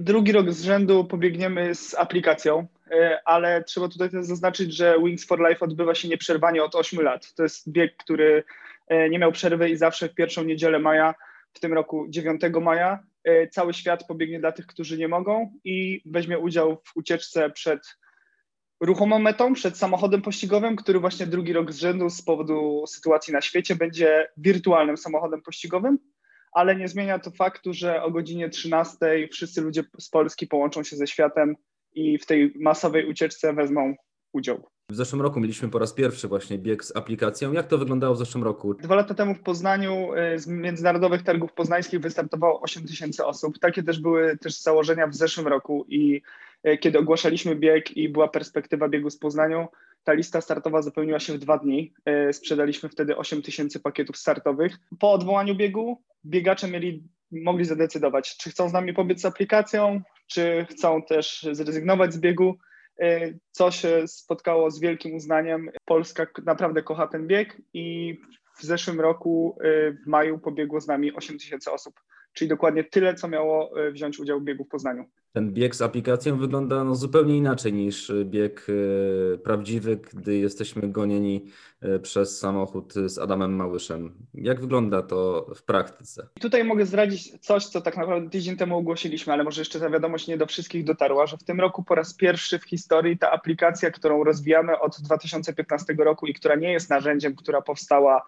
drugi rok z rzędu pobiegniemy z aplikacją, e, ale trzeba tutaj też zaznaczyć, że Wings for Life odbywa się nieprzerwanie od 8 lat. To jest bieg, który e, nie miał przerwy i zawsze w pierwszą niedzielę maja, w tym roku 9 maja, e, cały świat pobiegnie dla tych, którzy nie mogą i weźmie udział w ucieczce przed ruchomą metą, przed samochodem pościgowym, który właśnie drugi rok z rzędu z powodu sytuacji na świecie będzie wirtualnym samochodem pościgowym ale nie zmienia to faktu, że o godzinie 13 wszyscy ludzie z Polski połączą się ze światem i w tej masowej ucieczce wezmą udział. W zeszłym roku mieliśmy po raz pierwszy właśnie bieg z aplikacją. Jak to wyglądało w zeszłym roku? Dwa lata temu w Poznaniu y, z międzynarodowych targów poznańskich wystartowało 8 tysięcy osób. Takie też były też założenia w zeszłym roku i y, kiedy ogłaszaliśmy bieg i była perspektywa biegu z Poznaniu, ta lista startowa zapełniła się w dwa dni. Y, sprzedaliśmy wtedy 8 tysięcy pakietów startowych. Po odwołaniu biegu biegacze mieli, mogli zadecydować, czy chcą z nami pobiec z aplikacją, czy chcą też zrezygnować z biegu Y, co się spotkało z wielkim uznaniem. Polska naprawdę kocha ten bieg i w zeszłym roku y, w maju pobiegło z nami 8 tysięcy osób, czyli dokładnie tyle, co miało wziąć udział w biegu w Poznaniu ten bieg z aplikacją wygląda no zupełnie inaczej niż bieg e, prawdziwy, gdy jesteśmy gonieni e, przez samochód z Adamem Małyszem. Jak wygląda to w praktyce? Tutaj mogę zdradzić coś, co tak naprawdę tydzień temu ogłosiliśmy, ale może jeszcze ta wiadomość nie do wszystkich dotarła, że w tym roku po raz pierwszy w historii ta aplikacja, którą rozwijamy od 2015 roku i która nie jest narzędziem, która powstała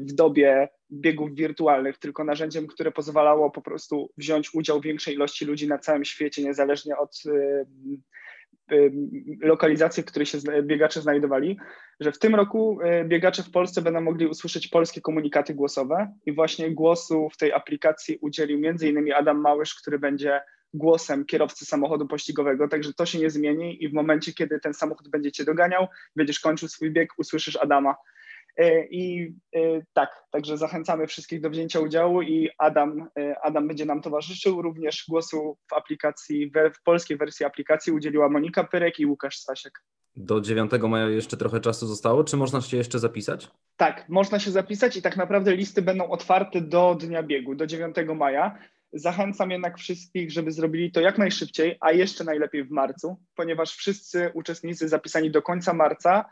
w dobie biegów wirtualnych, tylko narzędziem, które pozwalało po prostu wziąć udział większej ilości ludzi na całym świecie, niezależnie od y, y, lokalizacji, w której się biegacze znajdowali, że w tym roku biegacze w Polsce będą mogli usłyszeć polskie komunikaty głosowe i właśnie głosu w tej aplikacji udzielił m.in. Adam Małysz, który będzie głosem kierowcy samochodu pościgowego, także to się nie zmieni i w momencie, kiedy ten samochód będzie cię doganiał, będziesz kończył swój bieg, usłyszysz Adama E, I e, tak, także zachęcamy wszystkich do wzięcia udziału i Adam, e, Adam będzie nam towarzyszył. Również głosu w aplikacji, w polskiej wersji aplikacji udzieliła Monika Pyrek i Łukasz Stasiek. Do 9 maja jeszcze trochę czasu zostało. Czy można się jeszcze zapisać? Tak, można się zapisać i tak naprawdę listy będą otwarte do dnia biegu, do 9 maja. Zachęcam jednak wszystkich, żeby zrobili to jak najszybciej, a jeszcze najlepiej w marcu, ponieważ wszyscy uczestnicy zapisani do końca marca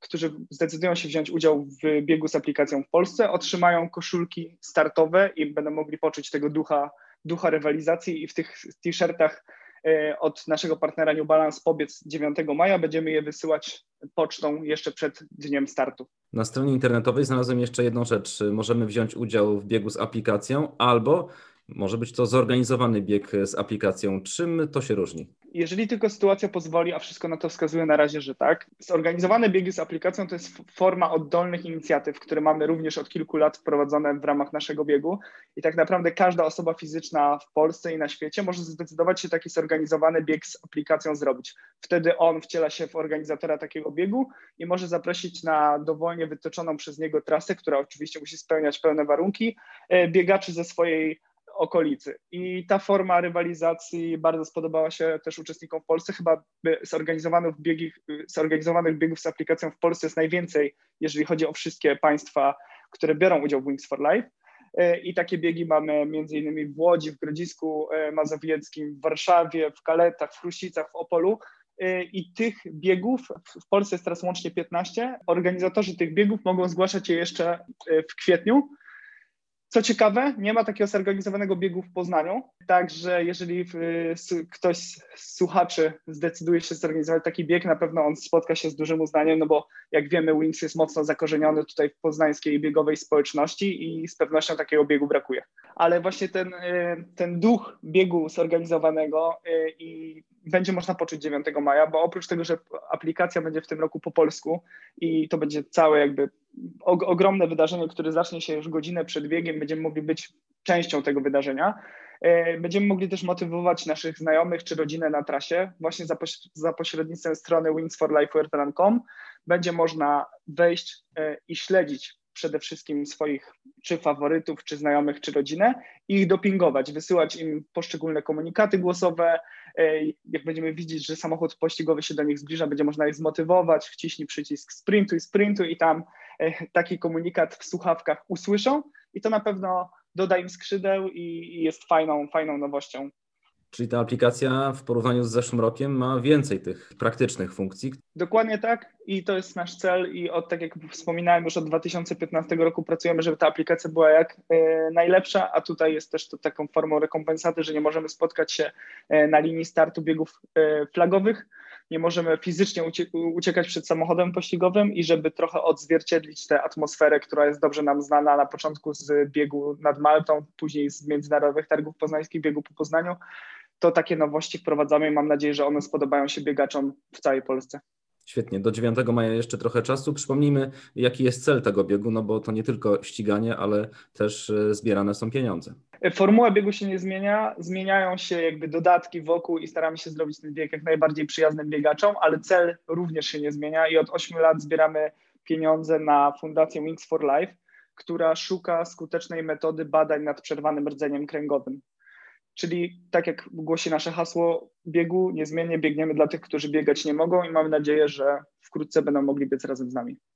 którzy zdecydują się wziąć udział w biegu z aplikacją w Polsce, otrzymają koszulki startowe i będą mogli poczuć tego ducha, ducha rywalizacji i w tych t-shirtach e, od naszego partnera New Balance pobiec 9 maja. Będziemy je wysyłać pocztą jeszcze przed dniem startu. Na stronie internetowej znalazłem jeszcze jedną rzecz. Możemy wziąć udział w biegu z aplikacją albo może być to zorganizowany bieg z aplikacją. Czym to się różni? Jeżeli tylko sytuacja pozwoli, a wszystko na to wskazuje na razie, że tak. Zorganizowane biegi z aplikacją to jest forma oddolnych inicjatyw, które mamy również od kilku lat wprowadzone w ramach naszego biegu. I tak naprawdę każda osoba fizyczna w Polsce i na świecie może zdecydować się taki zorganizowany bieg z aplikacją zrobić. Wtedy on wciela się w organizatora takiego biegu i może zaprosić na dowolnie wytyczoną przez niego trasę, która oczywiście musi spełniać pełne warunki, e, biegaczy ze swojej okolicy. I ta forma rywalizacji bardzo spodobała się też uczestnikom w Polsce. Chyba zorganizowanych, zorganizowanych biegów z aplikacją w Polsce jest najwięcej, jeżeli chodzi o wszystkie państwa, które biorą udział w Wings for Life. E, I takie biegi mamy innymi w Łodzi, w Grodzisku e, Mazowieckim, w Warszawie, w Kaletach, w Chruścicach, w Opolu. E, I tych biegów w Polsce jest teraz łącznie 15. Organizatorzy tych biegów mogą zgłaszać je jeszcze w kwietniu co ciekawe, nie ma takiego zorganizowanego biegu w Poznaniu, także jeżeli ktoś z słuchaczy zdecyduje się zorganizować taki bieg, na pewno on spotka się z dużym uznaniem, no bo jak wiemy Wings jest mocno zakorzeniony tutaj w poznańskiej biegowej społeczności i z pewnością takiego biegu brakuje. Ale właśnie ten, y, ten duch biegu zorganizowanego y, i będzie można poczuć 9 maja, bo oprócz tego, że aplikacja będzie w tym roku po polsku i to będzie całe jakby ogromne wydarzenie, które zacznie się już godzinę przed biegiem, będziemy mogli być częścią tego wydarzenia. E, będziemy mogli też motywować naszych znajomych czy rodzinę na trasie właśnie za, poś za pośrednictwem strony wingsforlifeweartran.com. Będzie można wejść e, i śledzić przede wszystkim swoich czy faworytów, czy znajomych, czy rodzinę i ich dopingować, wysyłać im poszczególne komunikaty głosowe. E, jak będziemy widzieć, że samochód pościgowy się do nich zbliża, będzie można ich zmotywować, wciśnij przycisk sprintu i sprintu i tam e, taki komunikat w słuchawkach usłyszą i to na pewno doda im skrzydeł i jest fajną, fajną nowością Czyli ta aplikacja w porównaniu z zeszłym rokiem ma więcej tych praktycznych funkcji. Dokładnie tak. I to jest nasz cel. I od tak jak wspominałem już od 2015 roku pracujemy, żeby ta aplikacja była jak e, najlepsza, a tutaj jest też to taką formą rekompensaty, że nie możemy spotkać się e, na linii startu biegów e, flagowych, nie możemy fizycznie uciekać przed samochodem pościgowym i żeby trochę odzwierciedlić tę atmosferę, która jest dobrze nam znana na początku z biegu nad Maltą, później z międzynarodowych targów poznańskich, biegu po Poznaniu, to takie nowości wprowadzamy i mam nadzieję, że one spodobają się biegaczom w całej Polsce. Świetnie. Do 9 maja jeszcze trochę czasu. Przypomnijmy, jaki jest cel tego biegu, no bo to nie tylko ściganie, ale też e, zbierane są pieniądze. Formuła biegu się nie zmienia, zmieniają się jakby dodatki wokół i staramy się zrobić ten bieg jak najbardziej przyjaznym biegaczom, ale cel również się nie zmienia i od 8 lat zbieramy pieniądze na Fundację Wings for Life, która szuka skutecznej metody badań nad przerwanym rdzeniem kręgowym. Czyli tak jak głosi nasze hasło biegu, niezmiennie biegniemy dla tych, którzy biegać nie mogą i mamy nadzieję, że wkrótce będą mogli być razem z nami.